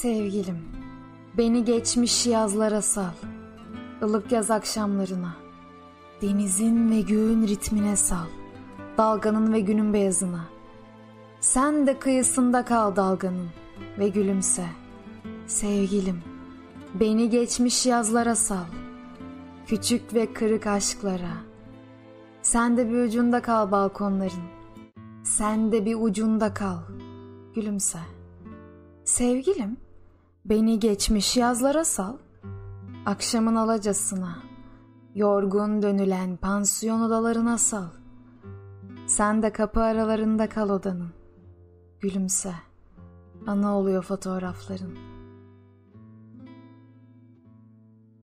Sevgilim, beni geçmiş yazlara sal. ılık yaz akşamlarına. Denizin ve göğün ritmine sal. Dalganın ve günün beyazına. Sen de kıyısında kal dalganın ve gülümse. Sevgilim, beni geçmiş yazlara sal. Küçük ve kırık aşklara. Sen de bir ucunda kal balkonların. Sen de bir ucunda kal. Gülümse. Sevgilim, beni geçmiş yazlara sal. Akşamın alacasına, yorgun dönülen pansiyon odalarına sal. Sen de kapı aralarında kal odanın. Gülümse. Ana oluyor fotoğrafların.